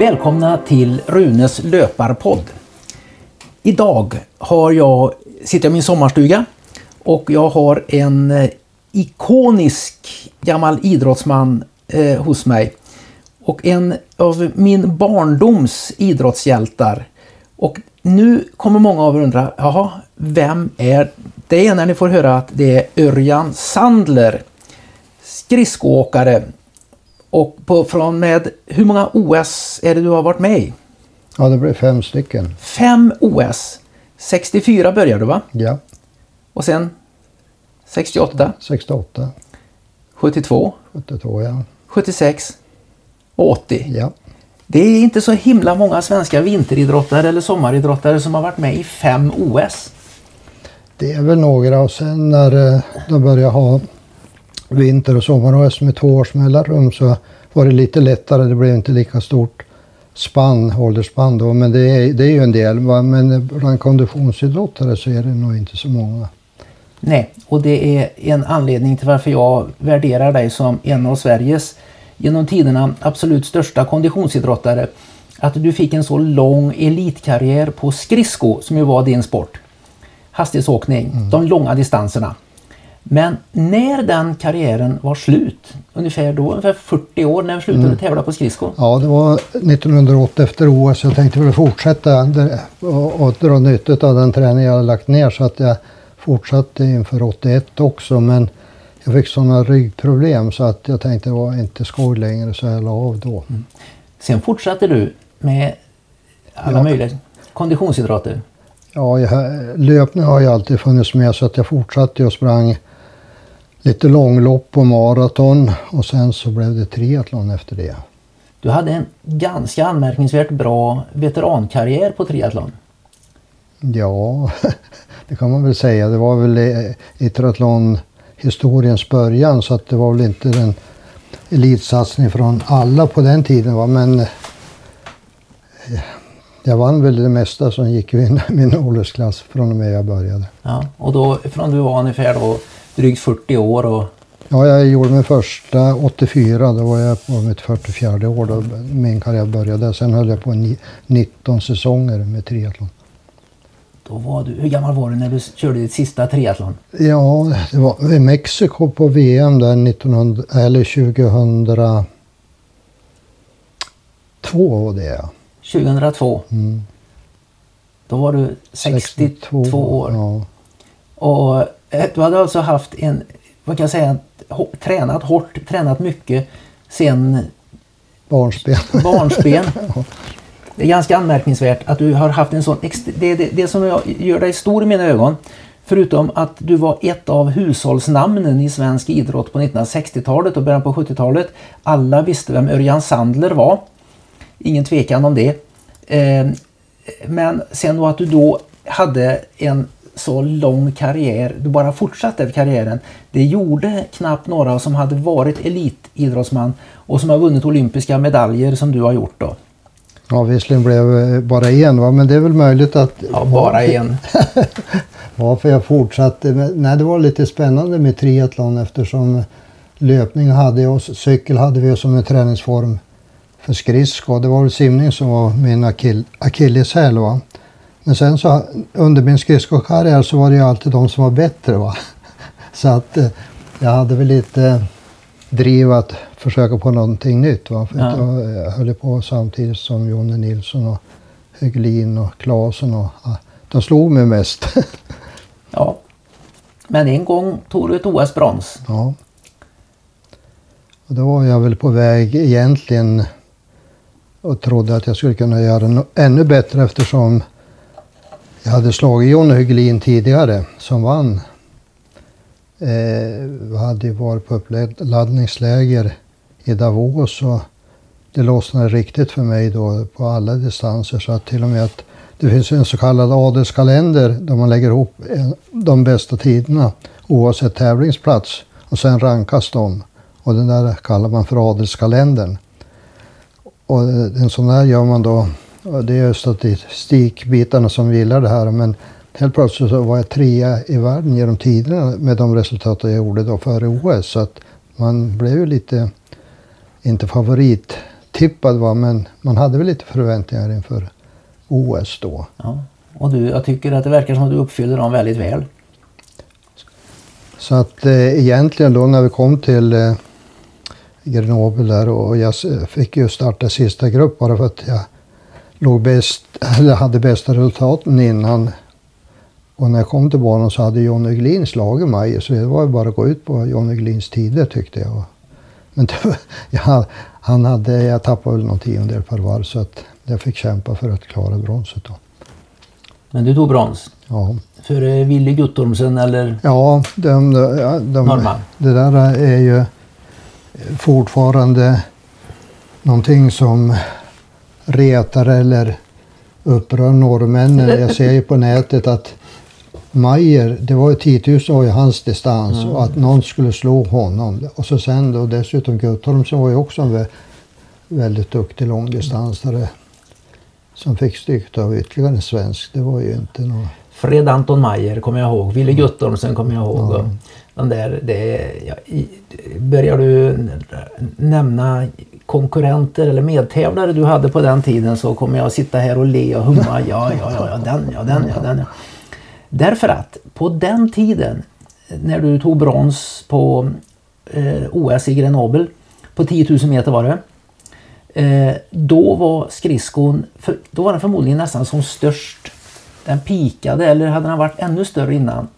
Välkomna till Runes löparpodd. Idag har jag, sitter jag i min sommarstuga och jag har en eh, ikonisk gammal idrottsman eh, hos mig. Och en av min barndoms idrottshjältar. Och nu kommer många av er undra, jaha, vem är det? är när ni får höra att det är Örjan Sandler, skridskoåkare. Och på, från med, hur många OS är det du har varit med i? Ja, det blir fem stycken. Fem OS. 64 började du va? Ja, Och sen 68, 68, 72, 72 ja. 76 och 80. ja. Det är inte så himla många svenska vinteridrottare eller sommaridrottare som har varit med i fem OS. Det är väl några och sen när eh, de började ha vinter och sommar-OS med två års mellanrum så var det lite lättare. Det blev inte lika stort spann, åldersspann då. Men det är, det är ju en del. va. Men bland konditionsidrottare så är det nog inte så många. Nej, och det är en anledning till varför jag värderar dig som en av Sveriges genom tiderna absolut största konditionsidrottare. Att du fick en så lång elitkarriär på skridsko som ju var din sport. Hastighetsåkning, de långa distanserna. Men när den karriären var slut, ungefär då, ungefär 40 år, när slutade du tävla på skridsko? Ja, det var 1980 efter OS. Jag tänkte väl fortsätta och, och dra nytta av den träning jag hade lagt ner så att jag fortsatte inför 81 också. Men jag fick sådana ryggproblem så att jag tänkte det var inte skoj längre så jag la av då. Sen fortsatte du med alla Ja. möjliga konditionsidrotter. Ja, jag, löpning har ju alltid funnits med så att jag fortsatte och sprang lite långlopp och maraton och sen så blev det triathlon efter det. Du hade en ganska anmärkningsvärt bra veterankarriär på triathlon. Ja, det kan man väl säga. Det var väl i, i triathlonhistoriens början så att det var väl inte en elitsatsning från alla på den tiden. Va? Men eh, jag vann väl det mesta som gick i min, min åldersklass från och med jag började. Ja, och då från du var ungefär då drygt 40 år och Ja, jag gjorde min första 84. Då var jag på mitt 44 år då min karriär började. Sen höll jag på ni- 19 säsonger med triathlon. då var du, hur gammal var du när du körde ditt sista triathlon? Ja, det var i Mexiko på VM där 1900, eller 2002 var det ja. 2002. Mm. Då var du 62, år. Ja. Och du hade alltså haft en, vad kan jag säga, tränat hårt, tränat mycket sen Barnspel. barnsben. Det är ganska anmärkningsvärt att du har haft en sån... Det, det, det som jag- gör dig stor i mina ögon, förutom att du var ett av hushållsnamnen i svensk idrott på 1960-talet och början på 70-talet. Alla visste vem Örjan Sandler var. Ingen tvekan om det. Eh, Men sen då att du då hade en så lång karriär, du bara fortsatte karriären. Det gjorde knappt några som hade varit elitidrottsman och som har vunnit olympiska medaljer som du har gjort då. Ja, visserligen blev bara en va, men det är väl möjligt att... Ja, bara en. Varför jag fortsatte? Nej, det var lite spännande med triathlon eftersom löpning hade jag och cykel hade vi som en träningsform för skridsko. Det var väl simning som var min akill, akilleshäl. Va? Men sen så under min skridskokarriär så var det ju alltid de som var bättre. Va? Så att eh, jag hade väl lite driv att försöka på någonting nytt. Va? För Ja. jag, höll på samtidigt som Jonne Nilsson och Höglin och Klasen. Och, ja, de slog mig mest. Ja. Men en gång tog du ett OS-brons. Ja. Och då var jag väl på väg egentligen och trodde att jag skulle kunna göra ännu bättre eftersom jag hade slagit Jonny Hygelin tidigare som vann. Eh, vi hade ju varit på uppladdningsläger i Davos och det lossnade riktigt för mig då på alla distanser så att till och med att det finns en så kallad adelskalender där man lägger ihop de bästa tiderna oavsett tävlingsplats och sen rankas de. Och den där kallar man för adelskalendern. Och en sån där gör man då, det är statistikbitarna som gillar det här men helt plötsligt så var jag trea i världen genom tiderna med de resultat jag gjorde då före OS. Så att man blev ju lite, inte favorit otippad va, men man hade väl lite förväntningar inför OS då. Ja. Och du, jag tycker att det verkar som att du uppfyller dem väldigt väl. Så att eh, egentligen då när vi kom till eh, Grenoble där och jag fick ju starta sista grupp bara för att jag låg bäst, eller hade bästa resultaten innan. Och när jag kom till banan så hade Johnny Glin slagit mig så det var bara att gå ut på Johnny Glins tider tyckte jag. Men var- jag, han hade, jag tappade väl någon tiondel per varv så att jag fick kämpa för att klara bronset då. Men du tog brons. Ja. För eh, Willy Guttormsen eller Ja, de, de, de, det där är ju fortfarande någonting som retar eller upprör norrmännen. Jag ser ju på nätet att Mayer, det var ju 10 000 var ju hans distans och att någon skulle slå honom. Och så sen då dessutom Guttormsen var ju också en vä- väldigt duktig långdistansare som fick stryk av ytterligare en svensk. Det var ju inte något... Fred Anton Mayer kommer jag ihåg. Willy Guttormsen kommer jag ihåg. Och Den där, det, ja, börjar du nämna konkurrenter eller medtävlare du hade på den tiden så kommer jag sitta här och le och humma. Ja, ja, ja, ja den, ja, den, ja, den. Ja. Därför att på den tiden när du tog brons på eh, OS i Grenoble på 10 000 meter var det. Eh, då var skridskon, för, då var den förmodligen nästan som störst. Den pikade eller hade den varit ännu större innan?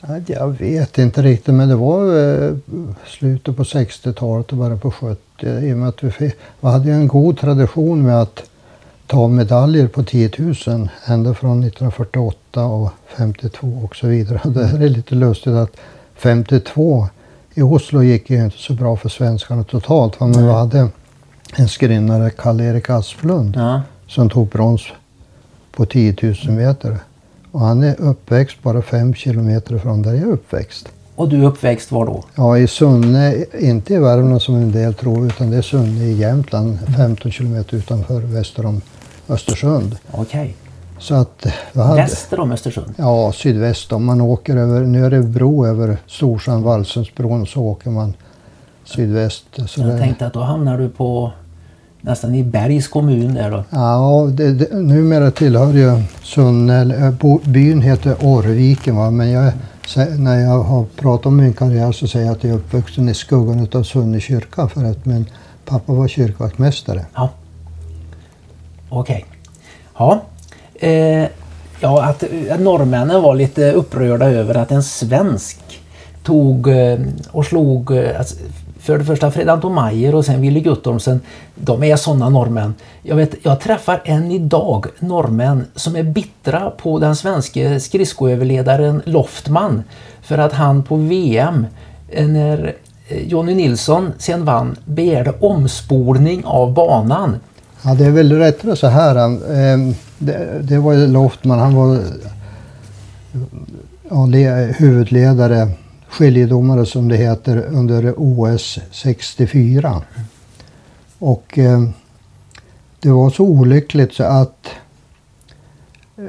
Ja, Jag vet inte riktigt, men det var eh, slutet på 60-talet och början på 70. I och med att vi, hade en god tradition med att ta medaljer på 10 000 ända från 1948 och 52 och så vidare. Det här är lite lustigt att 52 i Oslo gick ju inte så bra för svenskarna totalt. Men vi hade en skrinnare, Karl-Erik Asplund, Ja. som tog brons på 10 000 meter. Och han är uppväxt bara fem kilometer från där jag är uppväxt. Och du är uppväxt var då? Ja, i Sunne, inte i Värmland som en del tror, utan det är Sunne i Jämtland, 15 kilometer utanför väster om Östersund. Okej. Så att hade, Väster om Östersund? ja, sydväst om man åker över, nu är det bro över Storsjön, Vallsundsbron, så åker man sydväst. Så Jag det, tänkte att då hamnar du på nästan i Bergs kommun där då. Ja, det, det, numera tillhör ju Sunne, bo- byn heter Orrviken va? men jag, när jag har pratat om min karriär så säger jag att jag är uppvuxen i skuggan av Sunne kyrka för att min pappa var kyrkvaktmästare. Ja. Okej. Ja. Eh, ja, att eh, norrmännen var lite upprörda över att en svensk tog eh, och slog eh, alltså, för det första Fredan Anton och sen Willy Guttormsen. De är sådana norrmän. Jag, vet, jag träffar än idag norrmän som är bittra på den svenske skridskoöverledaren Loftman för att han på VM eh, när eh, Jonny Nilsson sen vann begärde omspolning av banan. Ja, det är väl rättare så här. Eh, det, det var ju Loftman, han var ja, le, huvudledare, skiljedomare som det heter, under OS 64. Och eh, det var så olyckligt så att eh,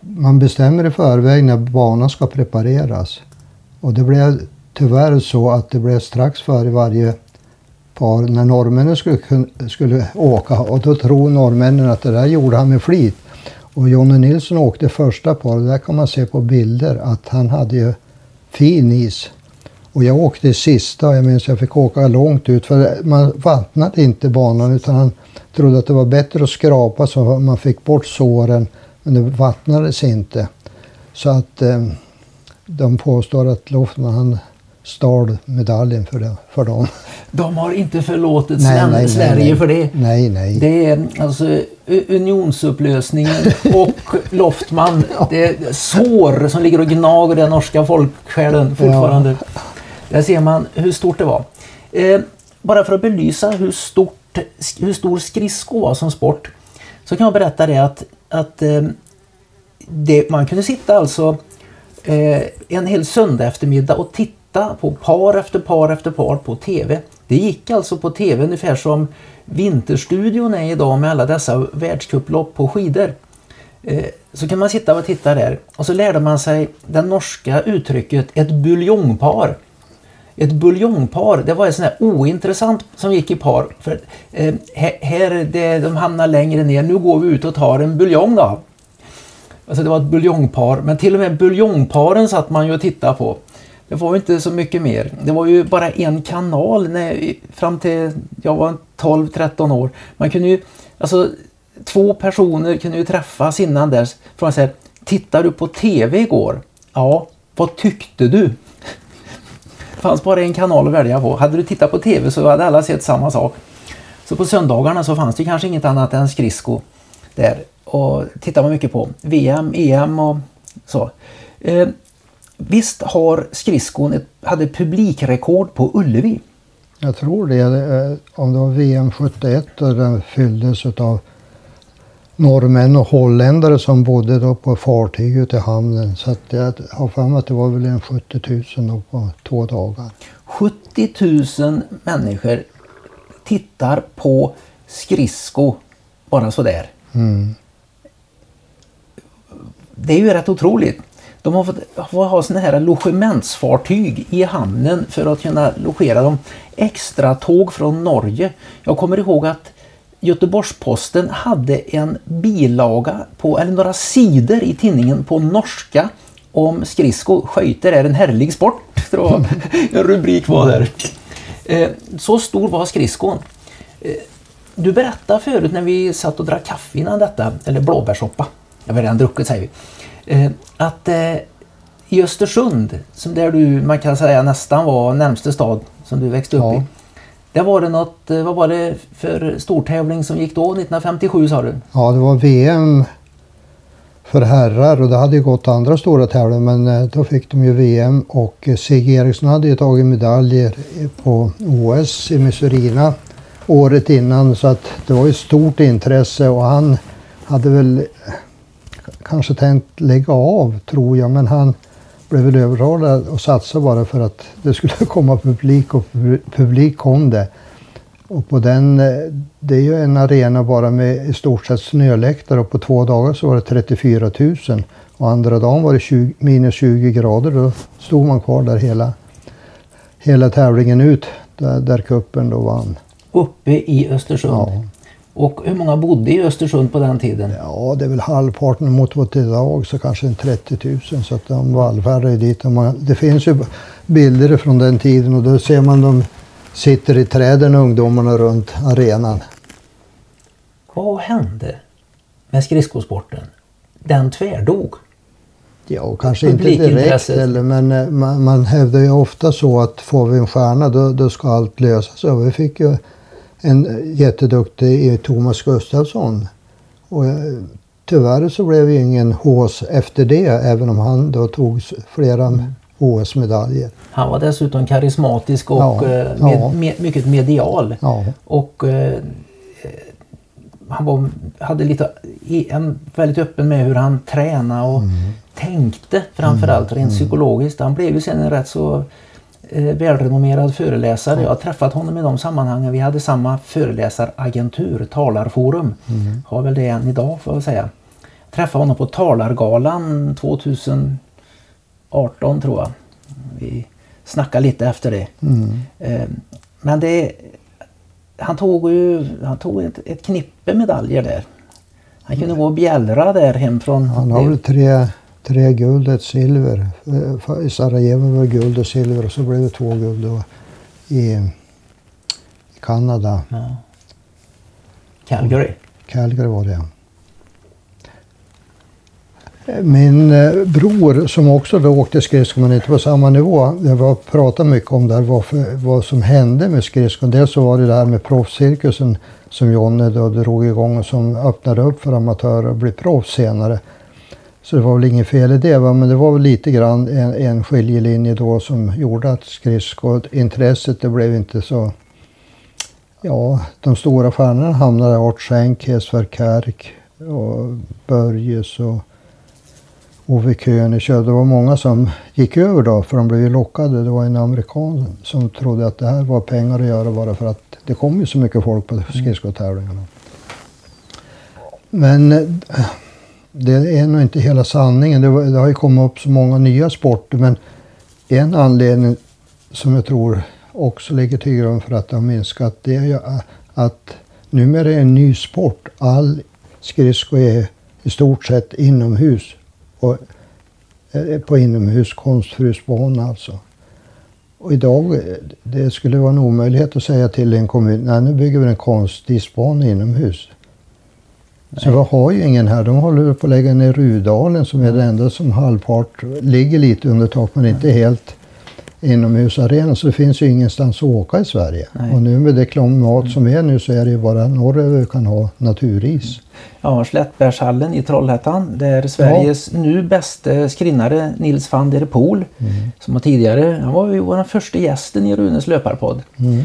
man bestämmer i förväg när banan ska prepareras. Och det blev tyvärr så att det blev strax före varje par när norrmännen skulle, skulle åka och då tror norrmännen att det där gjorde han med flit. Och Jonny Nilsson åkte första paret, där kan man se på bilder att han hade ju fin is. Och jag åkte i sista och jag minns jag fick åka långt ut för man vattnade inte banan utan han trodde att det var bättre att skrapa så man fick bort såren men det vattnades inte. Så att eh, de påstår att Lofman han stal medaljen för, det, för dem. De har inte förlåtit Nej, nej, nej, Sverige för det. Nej, nej. Det är alltså unionsupplösningen och Loftman. Det är sår som ligger och gnager den norska folksjälen fortfarande. Där ser man hur stort det var. Eh, bara för att belysa hur, stort, hur stor skridsko var som sport så kan jag berätta det att, att eh, det, man kunde sitta alltså eh, en hel söndag eftermiddag och titta på par efter par efter par på TV. Det gick alltså på TV ungefär som Vinterstudion är idag med alla dessa världscuplopp på skidor. Eh, så kan man sitta och titta där och så lärde man sig det norska uttrycket ett buljongpar. ett buljongpar, det var ett sånt här ointressant som gick i par. För eh, här, det, de hamnar längre ner, nu går vi ut och tar en buljong då. Alltså det var ett buljongpar, men till och med buljongparen satt man ju och tittade på. Det var ju inte så mycket mer. Det var ju bara en kanal när, fram till jag var 12-13 år. Man kunde ju, alltså två personer kunde ju träffas innan dess. Från så här, tittar du på TV igår? Ja, vad tyckte du? Det fanns bara en kanal att välja på. Hade du tittat på TV så hade alla sett samma sak. Så på söndagarna så fanns det kanske inget annat än skridsko där. Och tittade man mycket på VM, EM och så. Eh, Visst har skridskon ett, hade publikrekord på Ullevi? Jag tror det. Eh, om det var VM 71 och den fylldes av norrmän och holländare som bodde då på fartyg ute i hamnen. Så jag har för mig att det var väl en 70 000 då på två dagar. 70 000 människor tittar på skridsko bara sådär. Mm. Det är ju rätt otroligt. De har fått, fått ha såna här logementsfartyg i hamnen för att kunna logera dem. Extra tåg från Norge. Jag kommer ihåg att Göteborgs-Posten hade en bilaga på, eller några sidor i tidningen på norska om skridsko. Skøyter är en härlig sport, tror jag en rubrik var där. Eh, så stor var skridskon. Eh, du berättade förut när vi satt och drack kaffe innan detta, eller blåbärssoppa. Jag har redan druckit säger vi. Eh, att i Östersund, som där du man kan säga nästan var närmste stad som du växte upp ja. i. Det var det något, eh, vad var det för stortävling som gick då 1957 sa du? Ja det var VM för herrar och det hade ju gått andra stora tävlingar men eh, då fick de ju VM och eh, Sigge Eriksson hade ju tagit medaljer på OS i Missourina året innan så att det var ju stort intresse och han hade väl kanske tänkt lägga av tror jag men han blev väl övertalad och satsade bara för att det skulle komma publik och publik kom det. Och på den, eh, det är ju en arena bara med i stort sett snöläktare och på två dagar så var det 34 000. Och andra dagen var det 20, minus 20 grader då stod man kvar där hela, hela tävlingen ut där, där kuppen då vann. Uppe i Östersund? Ja. Och hur många bodde i Östersund på den tiden? Ja, det är väl halvparten mot vad det idag, så kanske en 30 000. Så att de vallfärdade dit. Och man, det finns ju bilder från den tiden och då ser man de sitter i träden, ungdomarna runt arenan. Vad hände med skridskosporten? Den tvärdog. Ja, kanske inte direkt eller, men eh, man, man hävdar ju ofta så att får vi en stjärna då, då ska allt lösa sig. Vi fick ju en jätteduktig Thomas Gustafsson. Och eh, tyvärr så blev det ingen HS efter det, även om han då tog flera mm. HS-medaljer. Han var dessutom karismatisk och ja, eh, med, ja. Med, mycket medial. Ja. Och eh, han var, hade lite, en, väldigt öppen med hur han tränade och mm. tänkte framförallt mm. rent mm. psykologiskt. Han blev ju sen en rätt så eh, välrenommerad föreläsare. Jag har träffat honom i de sammanhangen. Vi hade samma föreläsaragentur, Talarforum. Mm. Har väl det än idag får jag säga. Jag träffade honom på Talargalan 2018 tror jag. Vi snackade lite efter det. Mm. Eh, men det han tog ju han tog ett, ett knippe medaljer där. Han kunde gå och bjällra där hem från... Han har väl tre tre guld, ett silver. I Sarajevo var det guld och silver och så blev det två guld då i, i Kanada. Ja. Calgary? Calgary var det. Min eh, bror som också då åkte skridskor men inte på samma nivå. Jag var pratade mycket om där vad, vad som hände med skridskon. Dels så var det det här med proffscirkusen som Jonne då drog igång och som öppnade upp för amatörer att bli proffs senare. Så det var väl inget fel i det, va? men det var väl lite grann en, en skiljelinje då som gjorde att skridskointresset det blev inte så... Ja, de stora stjärnorna hamnade Art Schenk, Hesver Kärk och Börjes och Ove Königsjö. Det var många som gick över då för de blev ju lockade. Det var en amerikan som trodde att det här var pengar att göra bara för att det kom ju så mycket folk på skridskotävlingarna. Men eh, det är nog inte hela sanningen. Det, det, har ju kommit upp så många nya sporter men en anledning som jag tror också ligger till grund för att det har minskat, det är ju att numera är det en ny sport. All skridsko är i stort sett inomhus. Och, på inomhus konstfrusbana alltså. Och idag, det skulle vara en omöjlighet att säga till en kommun, nej nu bygger vi en konstisbana inomhus. Så vi har ju ingen här. De håller på att lägga ner Rudalen som är det enda som halvpart ligger lite under tak men inte helt inomhusarena så det finns ju ingenstans att åka i Sverige. Nej. Och nu med det klimat som är nu så är det ju bara norröver vi kan ha naturis. Ja, Slättbärshallen i Trollhättan där Sveriges ja. nu bästa skrinnare Nils van der Poel mm. som har tidigare, han var ju vår första gästen i Runes löparpodd. Mm.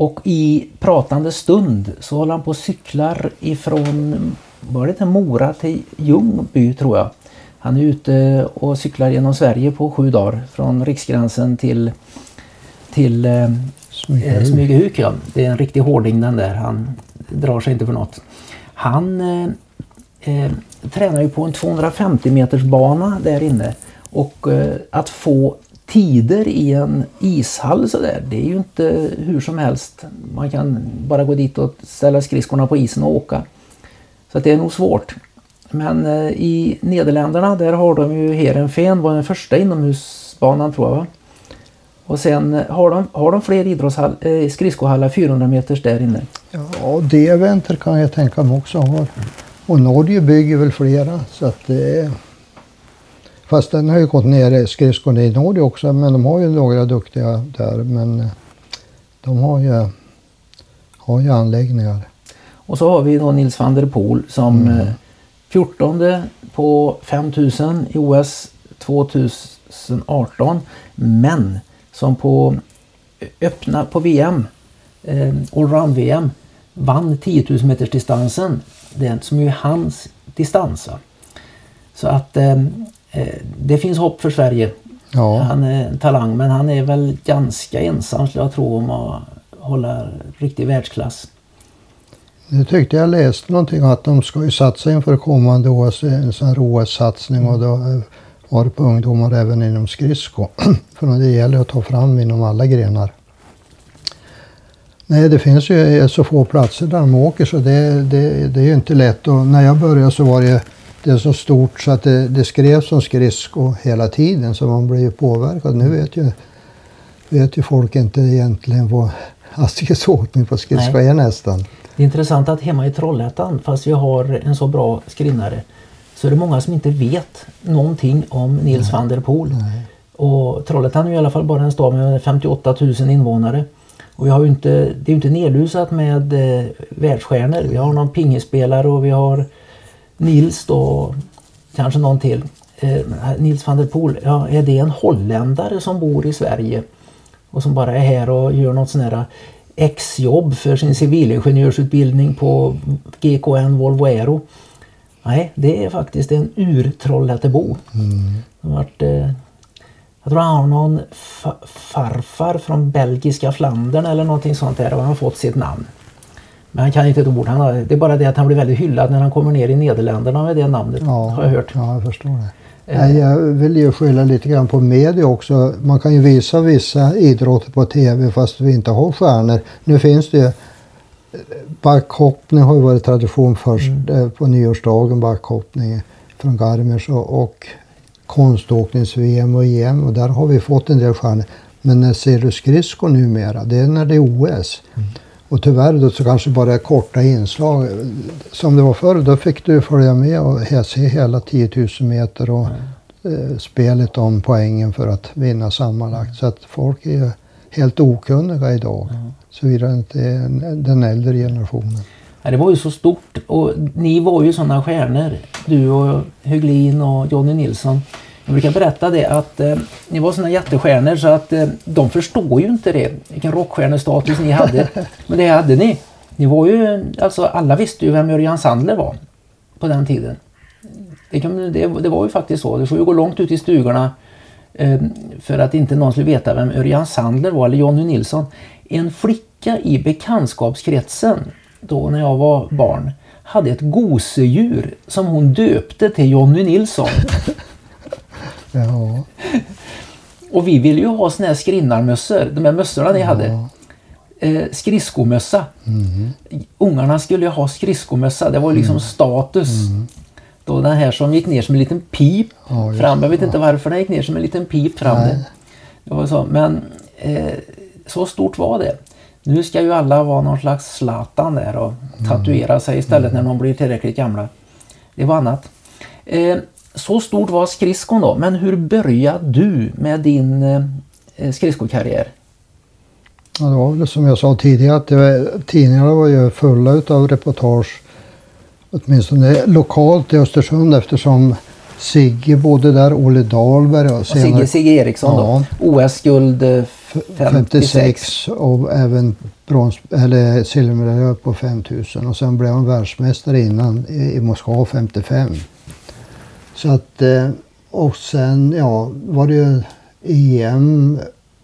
Och i pratande stund så håller han på och cyklar ifrån var det till Mora till Ljungby tror jag. Han är ute och cyklar genom Sverige på sju dagar från riksgränsen till, till eh, Smygehuk. Ja. Det är en riktig hårding den där. Han drar sig inte för något. Han eh, eh, tränar ju på en 250 meters bana där inne och eh, att få tider i en ishall så där, det är ju inte hur som helst. Man kan bara gå dit och ställa skridskorna på isen och åka. Så det är nog svårt. Men eh, i Nederländerna där har de ju Heerenveen var den första inomhusbanan tror jag. Va? Och sen har de, har de fler idrottshall, eh, skridskohallar 400 meters där inne. Ja, det eventer kan jag tänka mig också har. Och Norge bygger väl flera så att det är... Fast den har ju gått ner skridskorna i Norge också men de har ju några duktiga där men eh, de har ju, har ju anläggningar. Och så har vi då Nils van der Poel som mm 14 på 5000 i OS 2018. Men som på öppna på VM, eh, allround-VM, vann 10 000 meters distansen. Det som är hans distans. Så att eh, eh, det finns hopp för Sverige. Ja. Han är en talang men han är väl ganska ensam skulle jag tro om att hålla riktig världsklass. Nu tyckte jag läste någonting att de ska ju satsa inför kommande OS, en sån OS-satsning och då var det på ungdomar även inom skridsko. För det gäller att ta fram inom alla grenar. Nej, det finns ju så få platser där de åker så det, det, det är ju inte lätt. Och när jag började så var det, det så stort så att det, det skrevs om skridsko hela tiden så man blir ju påverkad. Nu vet ju, vet ju folk inte egentligen vad hastighetsåkning på skridsko är nästan. Det är intressant att hemma i Trollhättan, fast vi har en så bra skrinnare, så är det många som inte vet någonting om Nils Nej. van der Poel. Nej. Och Trollhättan är i alla fall bara en stad med 58 000 invånare. Och vi har inte, det är ju inte nedlusat med eh, världsstjärnor. Vi har någon pingisspelare och vi har Nils då, kanske någon till. Eh, Nils van der Poel, ja, är det en holländare som bor i Sverige och som bara är här och gör något sånt här exjobb för sin civilingenjörsutbildning på GKN Volvo Aero. Nej, det är faktiskt en ur-Trollhättebo. Mm. eh, jag tror han har någon fa farfar från belgiska Flandern eller någonting sånt där och han har fått sitt namn. Men han kan inte ett ord. Han har, det är bara det att han blir väldigt hyllad när han kommer ner i Nederländerna med det namnet. Ja, har jag hört. Ja, jag förstår det. Nej, jag vill ju skylla lite grann på media också. Man kan ju visa vissa idrotter på tv fast vi inte har stjärnor. Nu finns det ju Backhoppning har ju varit tradition först mm. Eh, på nyårsdagen, backhoppning från Garmisch och, och konståknings-VM och EM och där har vi fått en del stjärnor. Men när ser du skridskor numera, det är när det är OS. Mm. Och tyvärr då så kanske bara korta inslag. Som det var förr, då fick du följa med och se hela 10 000 meter och mm. eh, spelet om poängen för att vinna sammanlagt. Så att folk är helt okunniga idag. Mm. Såvida inte är den äldre generationen. Ja, det var ju så stort och ni var ju sådana stjärnor. Du och Höglin och Jonny Nilsson. Jag brukar berätta det att eh, ni var såna jättestjärnor så att eh, de förstår ju inte det. Vilken rockstjärnestatus ni hade. Men det hade ni. Ni var ju, alltså alla visste ju vem Örjan Sandler var på den tiden. Det, kan, det, det var ju faktiskt så. Du får ju gå långt ut i stugorna eh, för att inte någon skulle veta vem Örjan Sandler var eller Jonny Nilsson. En flicka i bekantskapskretsen då när jag var barn hade ett gosedjur som hon döpte till Jonny Nilsson. Ja. Och vi ville ju ha såna här skrinnarmössor, de här mössorna ni hade. Eh, skridskomössa. Mm. Ungarna skulle ju ha skridskomössa, det var liksom Mm. status. Då den här som gick ner som en liten pip Ja, fram. Jag vet det. inte varför den gick ner som en liten pip fram. Det. Det var så. Men eh, så stort var det. Nu ska ju alla vara någon slags Zlatan där och Mm. tatuera sig istället när de blir tillräckligt gamla. Det var annat. Eh, så stort var skridskon då. Men hur började du med din eh, skridskokarriär? Ja, det var väl som jag sa tidigare att var, tidningarna var ju fulla utav reportage. Åtminstone lokalt i Östersund eftersom Sigge bodde där, Olle Dahlberg och Och Sigge, Sigge Eriksson Ja. då. OS-guld eh, 56. 56 och även brons, eller silvermedalj på 5000 och sen blev han världsmästare innan i, i Moskva 55. Så att eh, och sen ja var det ju EM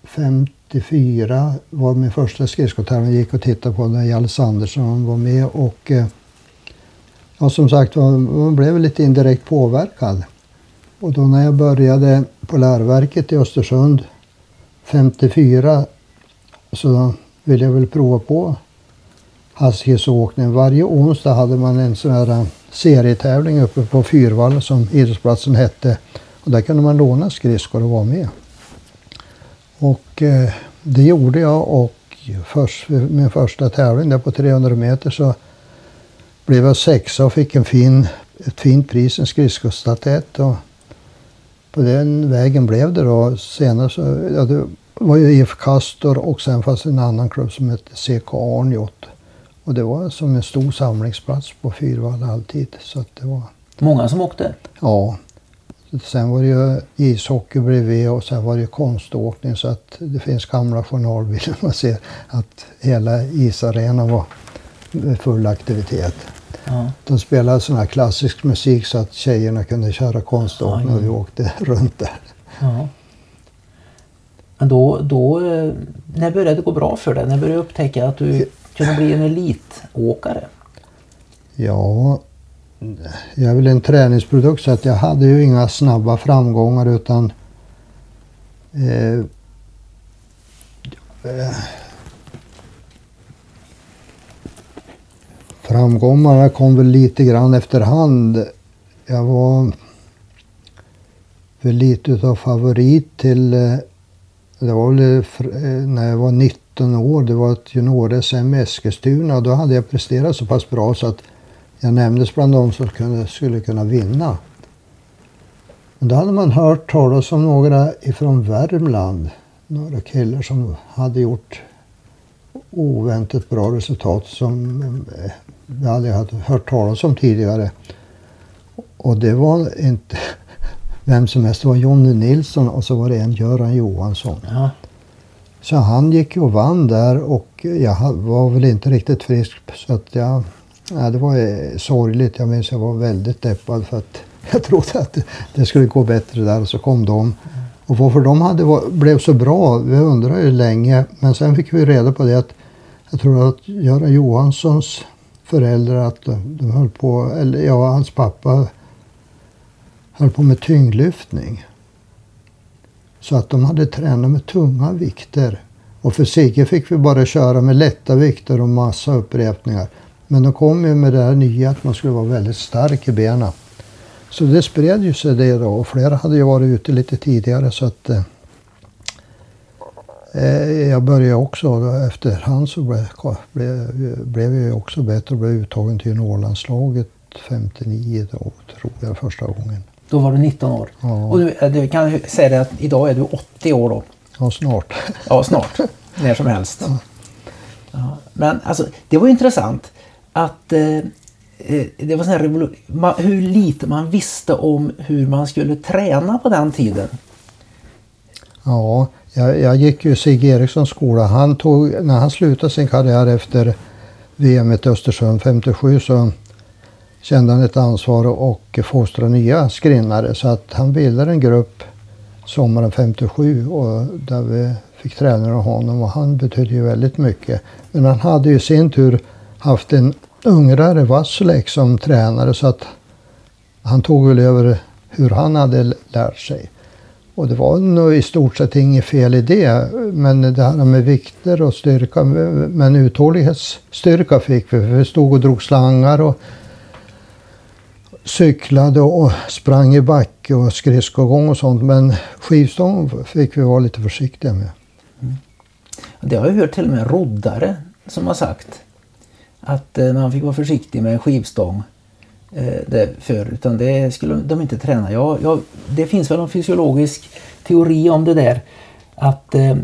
54 var min första skridskotävling. Gick och tittade på när Hjallis Andersson var med och eh, ja som sagt var, man blev lite indirekt påverkad. Och då när jag började på läroverket i Östersund 54 så ville jag väl prova på hastighetsåkning. Varje onsdag hade man en sån här serietävling uppe på Fyrvalla som idrottsplatsen hette. Och där kunde man låna skridskor och vara med. Och eh, det gjorde jag och först, vid min första tävling där på 300 meter så blev jag sexa och fick en fin, ett fint pris, en skridskostatyett. Och på den vägen blev det då. Senare så, ja, det var ju IF Castor och sen fanns det en annan klubb som hette CK Arnjot. Och det var som en stor samlingsplats på Fyrvalla alltid. Så att det var, Många som åkte. ja. Sen var det ju ishockey bredvid och sen var det ju konståkning så att det finns gamla journalbilder man ser att hela isarenan var full aktivitet. Ja. De spelade sån här klassisk musik så att tjejerna kunde köra konståkning och vi åkte runt där. Ja. Men då, då, eh, när började det gå bra för dig? När började du upptäcka att du kunde bli en elitåkare? Ja, jag är väl en träningsprodukt så att jag hade ju inga snabba framgångar utan eh, eh framgångarna kom väl lite grann efterhand. Jag var väl lite utav favorit till, eh, det var väl eh, när jag var 19 år, det var ett junior-SM i Eskilstuna. Då hade jag presterat så pass bra så att jag nämndes bland de som kunde, skulle kunna vinna. Men då hade man hört talas om några ifrån Värmland. Några killar som hade gjort oväntat bra resultat som eh, vi jag aldrig hade hört talas om tidigare. Och det var inte vem som helst, det var Jonny Nilsson och så var det en Göran Johansson. Ja. Så han gick ju och vann där och jag var väl inte riktigt frisk så att jag... Ja, det var sorgligt. Jag minns jag var väldigt deppad för att jag trodde att det, skulle gå bättre där och så kom de. Och varför de hade, blev så bra, vi undrade ju länge. Men sen fick vi reda på det att jag tror att Göran Johanssons föräldrar att de, de höll på, eller ja, hans pappa höll på med tyngdlyftning. Så att de hade tränat med tunga vikter. Och för Sigge fick vi bara köra med lätta vikter och massa upprepningar. Men de kom ju med det här nya att man skulle vara väldigt stark i benen. Så det spred ju sig det då och flera hade ju varit ute lite tidigare så att eh, eh jag började också då, efterhand så blev, blev, blev jag också bättre och blev uttagen till Norrlandslaget 59 då tror jag första gången. Då var du 19 år. Ja. Och du, eh, du kan säga det att idag är du 80 år då. Ja, snart. Ja, snart. När som helst. Ja. Men alltså, det var intressant att eh, eh, det var sån här revolu- ma- hur lite man visste om hur man skulle träna på den tiden. Ja, jag, jag gick ju Sigge Erikssons skola. Han tog, när han slutade sin karriär efter VM i Östersund 57 så kände han ett ansvar och fostra nya skrinnare. Så att han bildade en grupp sommaren 57 och där vi fick träna av honom och han betydde ju väldigt mycket. Men han hade ju i sin tur haft en ungrare Vasilek, som tränare så att han tog väl över hur han hade lärt sig. Och det var nog i stort sett inget fel i det. Men det här med vikter och styrka, men uthållighetsstyrka fick vi. För vi stod och drog slangar och cyklade och sprang i backe och skridskogång och sånt. Men skivstång fick vi vara lite försiktiga med. Mm. Det har jag hört till och med roddare som har sagt. Att eh, man fick vara försiktig med skivstång eh, för, utan det skulle de inte träna. Jag, jag, det finns väl en fysiologisk teori om det där. Att, eh,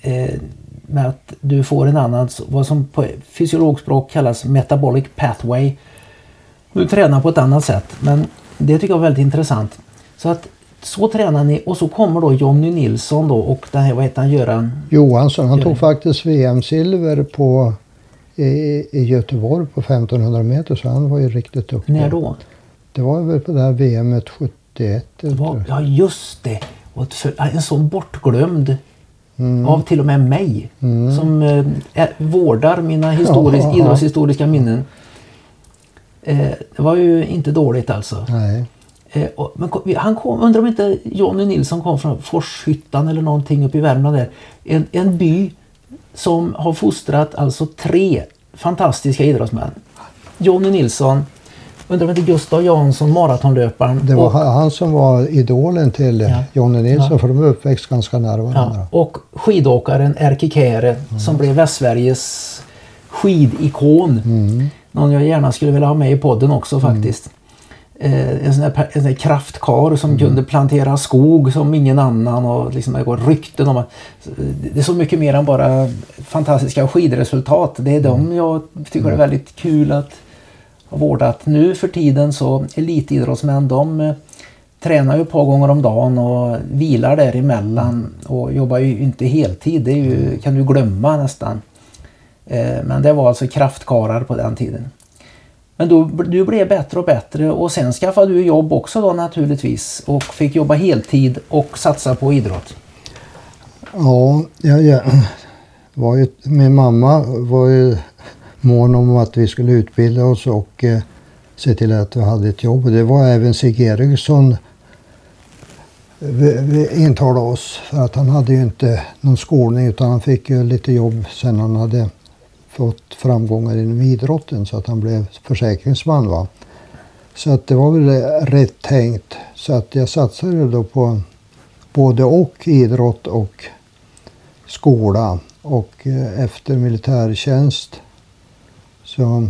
eh med att du får en annan, vad som på fysiologspråk kallas metabolic pathway du tränar på ett annat sätt. Men det tycker jag är väldigt intressant. Så att så tränar ni och så kommer då Jonny Nilsson då och den här, vad heter han, Göran? Johansson. Han tog faktiskt VM-silver på i, i Göteborg på 1500 meter så han var ju riktigt duktig. När då? Det var väl på det här VMet 71. Var, ja just det. Och för, en sån bortglömd mm. av till och med mig mm. som eh, vårdar mina historisk, ja, idrottshistoriska minnen. Eh, det var ju inte dåligt alltså. Nej. Eh, och, men han kom, undrar om inte Jonny Nilsson kom från Forshyttan eller någonting uppe i Värmland där. En, en by som har fostrat alltså tre fantastiska idrottsmän. Jonny Nilsson, undrar om inte Gustav Jansson, maratonlöparen. Det var och, han som var idolen till ja, Jonny Nilsson ja. för de är uppväxt ganska nära varandra. Ja, och skidåkaren Erkki Käre mm. som blev Västsveriges skidikon. Mm någon jag gärna skulle vilja ha med i podden också mm. faktiskt. Eh, en sån där, en sån kraftkar som mm. kunde plantera skog som ingen annan och liksom det går rykten om att det är så mycket mer än bara fantastiska skidresultat. Det är mm. de jag tycker är väldigt kul att ha vårdat. Nu för tiden så elitidrottsmän de eh, tränar ju ett par gånger om dagen och vilar däremellan och jobbar ju inte heltid. Det är ju, kan du glömma nästan. Eh, men det var alltså kraftkarar på den tiden. Men då, du blev bättre och bättre och sen skaffade du jobb också då naturligtvis och fick jobba heltid och satsa på idrott. Ja, jag, jag var ju, min mamma var ju mån om att vi skulle utbilda oss och eh, se till att vi hade ett jobb. Det var även Sigge Eriksson eh, vi, vi intalade oss för att han hade ju inte någon skolning utan han fick ju lite jobb sen han hade fått framgångar inom idrotten så att han blev försäkringsman. Va? Så att det var väl rätt tänkt. Så att jag satsade då på både och idrott och skola. Och eh, efter militärtjänst så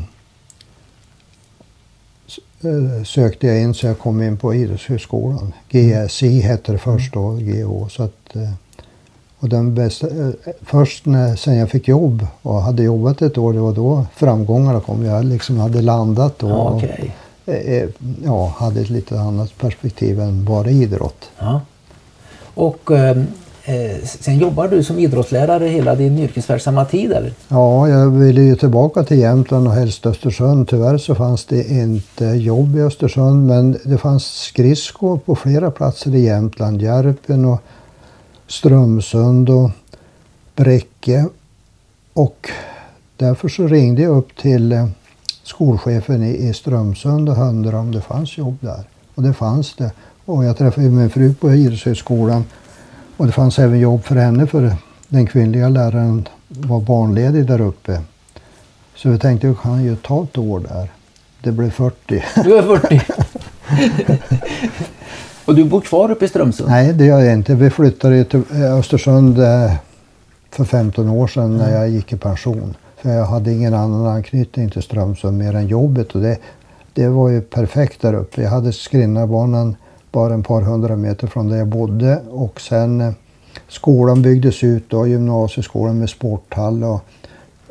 eh, sökte jag in så jag kom in på Idrottshögskolan. GSI hette det först då, GH. Så att, eh, och den bästa, eh, först när, sen jag fick jobb och hade jobbat ett år, det var då framgångarna kom. Jag liksom hade landat och, okay. och eh, ja, hade ett lite annat perspektiv än bara idrott. Ja. Och ehm, eh, sen jobbar du som idrottslärare hela din yrkesverksamma tid eller? Ja, jag ville ju tillbaka till Jämtland och helst Östersund. Tyvärr så fanns det inte jobb i Östersund men det fanns skridskor på flera platser i Jämtland. Järpen och Strömsund och Bräcke. Och därför så ringde jag upp till eh, skolchefen i Strömsund och undrade om det fanns jobb där. Och det fanns det. Och jag träffade min fru på Idrottshögskolan och det fanns även jobb för henne för den kvinnliga läraren var barnledig där uppe. Så vi tänkte, jag kan ju ta ett år där. Det blev 40. Du är 40? Och du bor kvar uppe i Strömsund? Nej, det gör jag inte. Vi flyttade till eh, Östersund eh, för 15 år sedan mm. när jag gick i pension. För jag hade ingen annan anknytning till Strömsund mer än jobbet. Och det, det var ju perfekt där uppe. Jag hade Skrinnabanan bara ett par hundra meter från där jag bodde. Och sen eh, skolan byggdes ut då, gymnasieskolan med sporthall. Och,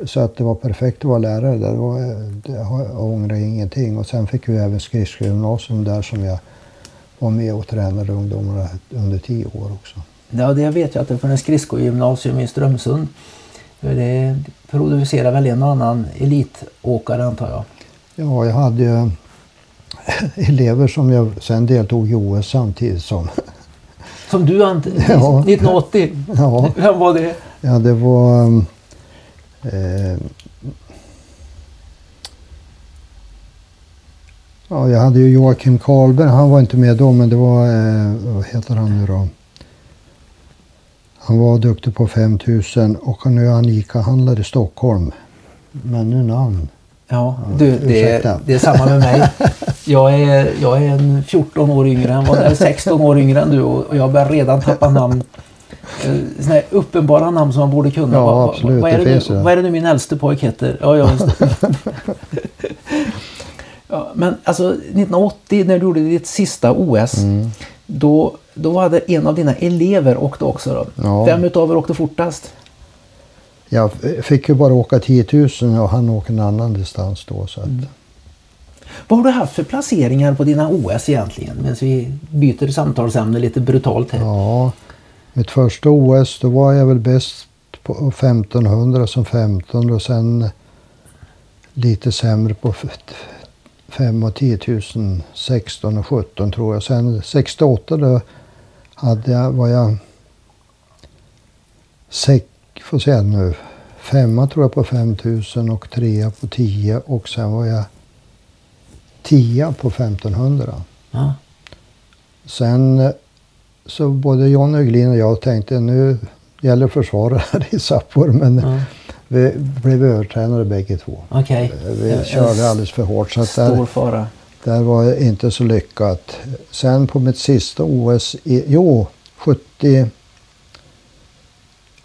så att det var perfekt att vara lärare där. Det, var, det, jag ångrar ingenting. Och sen fick vi även skridskogymnasium där som jag var med och tränade ungdomarna under tio år också. Ja, det vet jag att det en skridskogymnasium i Strömsund. Det producerar väl en och annan elitåkare antar jag? Ja, jag hade ju elever som jag sen deltog i OS samtidigt som. Som du ja. 1980? Ja. Vem var det? Ja, det var eh, Ja, jag hade ju Joakim Karlberg, han var inte med då, men det var, eh, vad heter han nu då? Han var duktig på 5000 och nu är han ICA-handlare i Stockholm. Men nu namn. Ja, du, det, är, det är samma med mig. Jag är, jag är en 14 år yngre än vad eller 16 år yngre än du och jag börjar redan tappa namn. Eh, Såna här uppenbara namn som man borde kunna. Ja, Vad- vad- absolut, Vad är, det det nu, vad är det nu min äldste pojk heter? Ja, ja, just det. ja, men alltså 1980 när du gjorde ditt sista OS. Mm. Då, då var det en av dina elever åkte också. Då. Ja. Vem utav er åkte fortast? Jag fick ju bara åka 10 000 och han åker en annan distans då. Så att, Vad har du haft för placeringar på dina OS egentligen? Medan vi byter samtalsämne lite brutalt här. Ja, mitt första OS då var jag väl bäst på 1500 som 15 och sen lite sämre på 5 och 10 000, 16 och 17 tror jag. Sen 68 då hade jag, var jag sex, får se nu, femma tror jag på 5000 och trea på 10 och sen var jag tia på 1500. Ja. Sen eh, så både John Höglin och jag tänkte nu gäller försvara här i Sapporo men Ja. Vi blev övertränade bägge två. Okej. Vi körde alldeles för hårt så att Stor där, fara. där var det inte så lyckat. Sen på mitt sista OS, i, jo 70,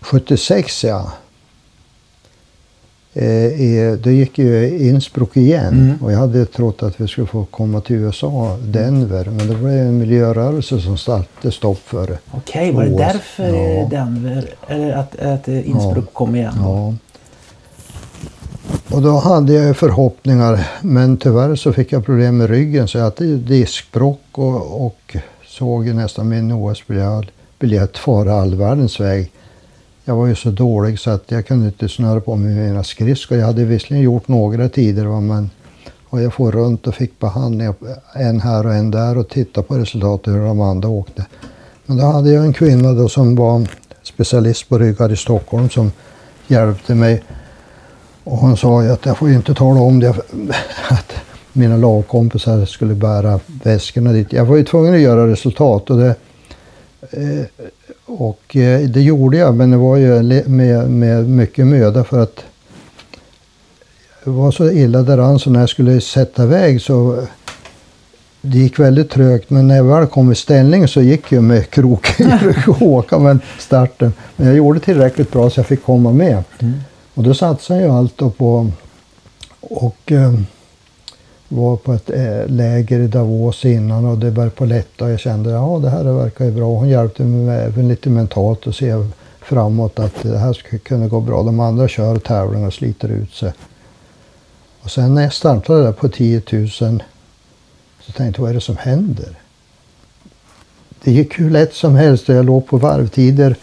76 ja. Eh, då gick ju Innsbruck igen Mm. och jag hade trott att vi skulle få komma till USA, Denver. Men det var ju en miljörörelse som satte stopp för. Okej, var det därför Ja. Denver, eller att, att Innsbruck Ja. kom igen? Ja. Och då hade jag ju förhoppningar men tyvärr så fick jag problem med ryggen så jag hade diskbråck och, och såg ju nästan min OS-biljett fara all världens väg. Jag var ju så dålig så att jag kunde inte snöra på mig mina skridskor. Jag hade visserligen gjort några tider va, men och jag får runt och fick behandling en här och en där och titta på resultatet hur de andra åkte. Men då hade jag en kvinna då som var specialist på ryggar i Stockholm som hjälpte mig. Och hon sa ju att jag får ju inte tala om det att mina lagkompisar skulle bära väskorna dit. Jag var ju tvungen att göra resultat och det, eh, och eh, det gjorde jag men det var ju med, med mycket möda för att det var så illa däran så när jag skulle sätta iväg så eh, det gick väldigt trögt men när jag väl kom i ställning så gick jag med kroken och åka med starten. Men jag gjorde tillräckligt bra så jag fick komma med. Mm. Och då satsade jag allt på och eh, var på ett eh, läger i Davos innan och det började på lätta och jag kände ja det här verkar ju bra. Hon hjälpte mig med, även lite mentalt att se framåt att det här skulle kunna gå bra. De andra kör tävlingar och sliter ut sig. Och sen när jag startade där på 10 000 så tänkte jag vad är det som händer? Det gick hur lätt som helst och jag låg på varvtider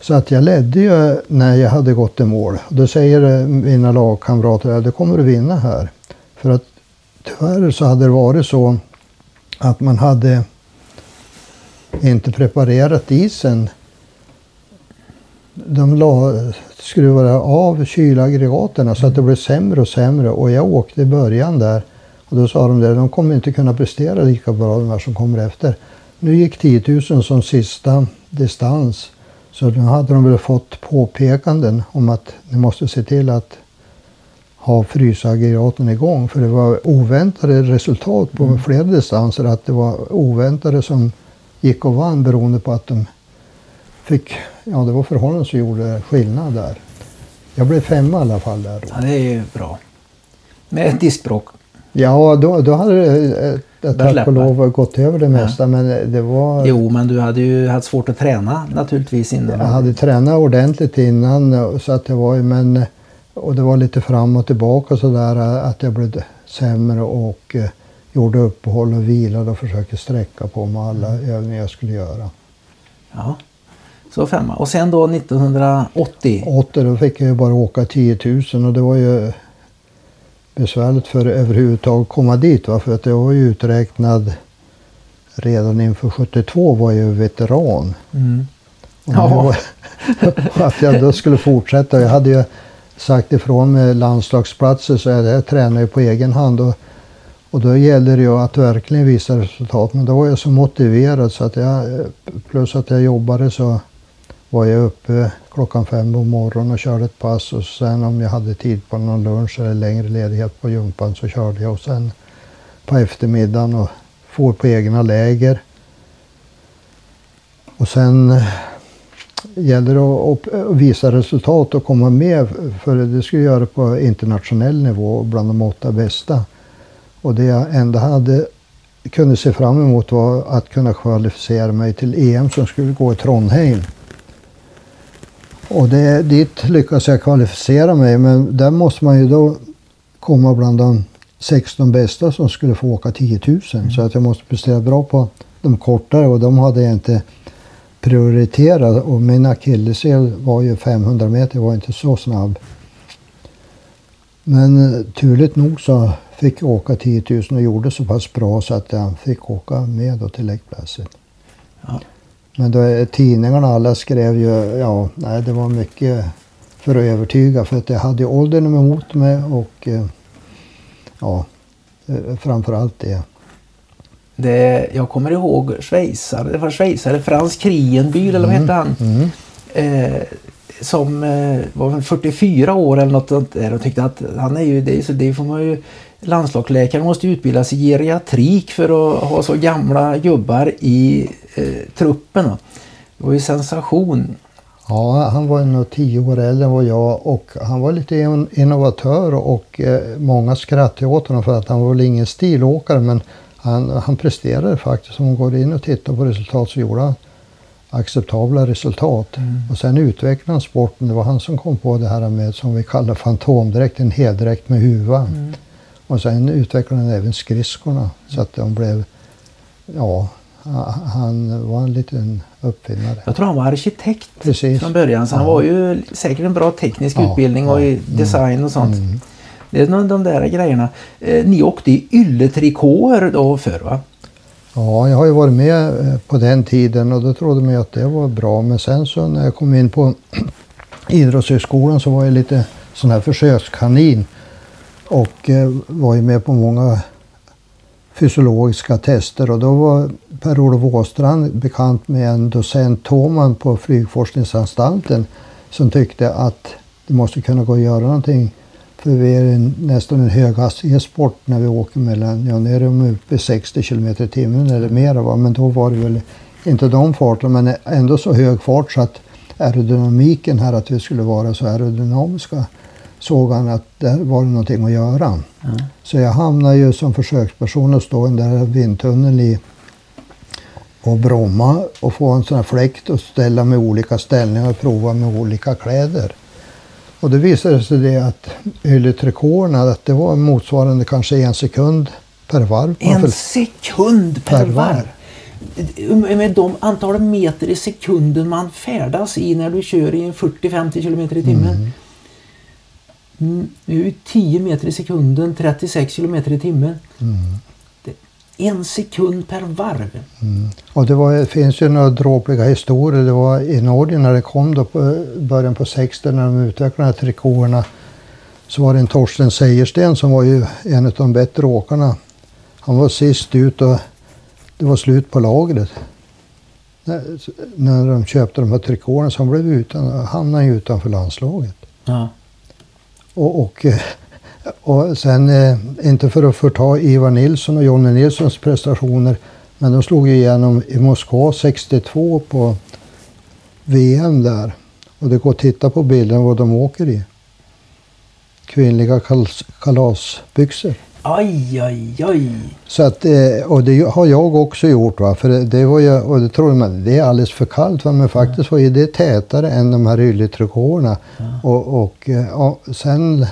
så att jag ledde ju när jag hade gått i mål. Då säger eh, mina lagkamrater att du kommer att vinna här. För att tyvärr så hade det varit så att man hade inte preparerat isen. De la, skruvade av kylaggregaten så att det blev sämre och sämre. Och jag åkte i början där. Och då sa de där, de kommer inte kunna prestera lika bra de här som kommer efter. Nu gick 10 000 som sista distans. Så nu hade de väl fått påpekanden om att ni måste se till att ha frysaggregaten igång. För det var oväntade resultat på flera distanser. Att det var oväntade som gick och vann beroende på att de fick, ja det var förhållanden som gjorde skillnad där. Jag blev femma i alla fall där. Ja, det är ju bra. Med ett diskbråck. Ja, då, då hade det eh, tack och lov gått över det mesta. Men det var... Jo, men du hade ju haft svårt att träna naturligtvis innan. Jag hade tränat ordentligt innan så att det var men och det var lite fram och tillbaka så där att jag blev sämre och eh, gjorde uppehåll och vilade och försökte sträcka på mig alla övningar jag skulle göra. Ja. Så femma. Och sen då 1980. Åter då fick jag ju bara åka 10 000 och det var ju besvärligt för att överhuvudtaget komma dit. Va? För att jag var ju uträknad redan inför 72 var jag veteran. Mm. Och Ja. det var- att jag då skulle fortsätta. Jag hade ju sagt ifrån med landslagsplatser så jag, jag tränar ju på egen hand. Och, och då gäller det ju att verkligen visa resultat. Men då var jag så motiverad så att jag, plus att jag jobbade så var jag uppe klockan fem på morgonen och körde ett pass och sen om jag hade tid på någon lunch eller längre ledighet på jumpan så körde jag och sen på eftermiddagen och for på egna läger. Och sen eh, gäller det att, att eh, visa resultat och komma med för det skulle jag göra på internationell nivå bland de åtta bästa. Och det jag ändå hade kunde se fram emot var att kunna kvalificera mig till EM som skulle gå i Trondheim. Och det, dit lyckas jag kvalificera mig men där måste man ju då komma bland de 16 bästa som skulle få åka 10 000. Mm. Så att jag måste prestera bra på de kortare och de hade jag inte prioriterat. Och min akilleshäl var ju 500 meter, jag var inte så snabb. Men eh, turligt nog så fick jag åka 10 000 och gjorde så pass bra så att jag fick åka med då till Placid. Ja. Men då, tidningarna alla skrev ju, ja, nej det var mycket för att övertyga för att jag hade åldern emot mig och eh, ja, eh, framförallt det. det. Jag kommer ihåg schweizare, det var schweizare, Frans Krienbyl eller vad hette han? Mm. Eh, som eh, var 44 år eller något sånt där och tyckte att han är ju, det, så det får man ju landslagsläkare måste utbildas i geriatrik för att ha så gamla gubbar i eh, truppen. Det var ju sensation. Ja, han var nog tio år äldre än vad jag och han var lite innovatör och eh, många skrattade åt honom för att han var väl ingen stilåkare men han, han presterade faktiskt. Om man går in och tittar på resultat så gjorde han acceptabla resultat. Mm. Och sen utvecklade han sporten. Det var han som kom på det här med som vi kallar fantomdräkt, en heldräkt med huvan. Mm. Och sen utvecklade han även skridskorna så att de blev, ja, han var en liten uppfinnare. Jag tror han var arkitekt Precis. från början så ja. han var ju säkert en bra teknisk ja, utbildning och i mm. design och sånt. Mm. Det är de där grejerna. Eh, ni åkte i ylletrikåer då förr va? Ja, jag har ju varit med eh, på den tiden och då trodde man ju att det var bra. Men sen så när jag kom in på Idrottshögskolan så var jag lite sån här försökskanin. Och eh, var ju med på många fysiologiska tester. Och då var Per-Olof Åstrand bekant med en docent Thoman på Flygforskningsanstalten som tyckte att det måste kunna gå att göra någonting. För vi är en, nästan en höghastighetssport när vi åker mellan, ja nu är de uppe 60 km i timmen eller mer va? men då var det väl inte de farterna. Men ändå så hög fart så att aerodynamiken här, att vi skulle vara så aerodynamiska, såg han att där var det någonting att göra. Mm. Så jag hamnade ju som försöksperson och stå i den där vindtunneln i på Bromma och få en sån här fläkt och ställa med olika ställningar och prova med olika kläder. Och det visade sig det att ylletrikåerna, att det var motsvarande kanske en sekund per varv. En sekund per, per varv? Med de antal meter i sekunden man färdas i när du kör i 40-50 km i timmen. Mm. Mm, det är ju 10 meter i sekunden, 36 km i timmen. Mm en sekund per varv. Mm. Och det, var, det finns ju några dråpliga historier. Det var i Norge när det kom då på början på 60 när de utvecklade de här trikåerna. Så var det en Torsten Sejersten som var ju en av de bättre åkarna. Han var sist ut och det var slut på lagret. När, de köpte de här trikåerna så han blev utan, hamnade utanför landslaget. Ja. Och, och eh, och sen, eh, inte för att förta Ivar Nilsson och Jonny Nilssons prestationer, men de slog igenom i Moskva 62 på VM där. Och det går att titta på bilden vad de åker i. Kvinnliga kalas, kalasbyxor. Aj, aj, aj. Så att, eh, och det har jag också gjort. Va? För det var ju, och det tror man, det är alldeles för kallt. Va? Men faktiskt var det tätare än de här ylletrikåerna. Ja. Och, och, eh, och sen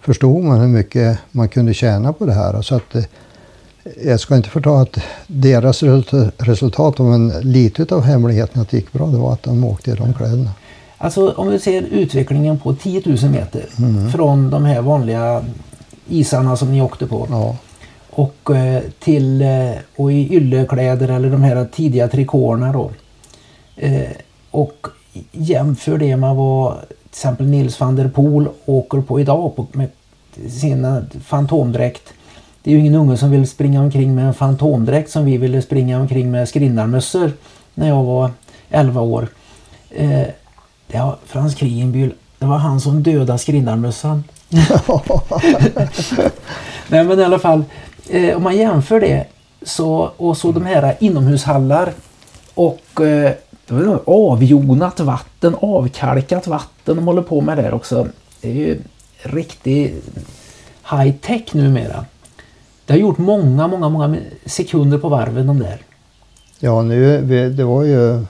förstod man hur mycket man kunde tjäna på det här. Så att, eh, jag ska inte förta att deras resultat, men lite av hemligheten att det gick bra, det var att de åkte i de kläderna. Alltså om vi ser utvecklingen på 10 000 meter mm. från de här vanliga isarna som ni åkte på. Ja. Och eh, till eh, och i yllekläder eller de här tidiga trikåerna då. Och jämför det med vad till exempel Nils van der Poel åker på idag på, med sin fantomdräkt. Det är ju ingen unge som vill springa omkring med en fantomdräkt som vi ville springa omkring med skrinnarmössor när jag var 11 år. Eh, det var Frans Krienbühl. Det var han som dödade skrindarmössan. Nej men i alla fall, eh, om man jämför det så, och så de här inomhushallar och eh, avjonat vatten, avkalkat vatten de håller på med där också. Det är ju riktig high tech numera. Det har gjort många, många, många sekunder på varven de där. Ja, nu, det var ju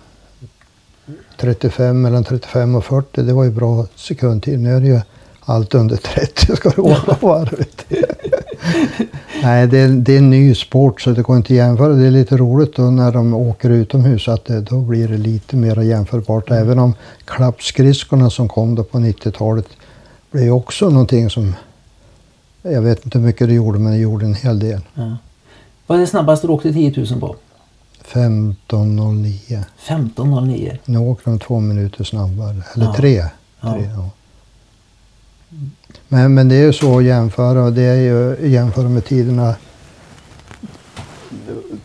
35, mellan 35 och 40, det var ju bra sekundtid. Nu är det ju allt under 30 ska vara på varvet. Nej, det är, det är en ny sport så det går inte att jämföra. Det är lite roligt då när de åker utomhus att det, då blir det lite mer jämförbart. Mm. Även om klappskridskorna som kom då på 90-talet blev också någonting som jag vet inte hur mycket det gjorde men det gjorde en hel del. Ja. Vad är det snabbaste du åkte 10 000 på? 15.09. 15.09? Nu åker de två minuter snabbare. Eller ja. tre. tre ja. Men, men det är ju så att jämföra och det är ju jämföra med tiderna.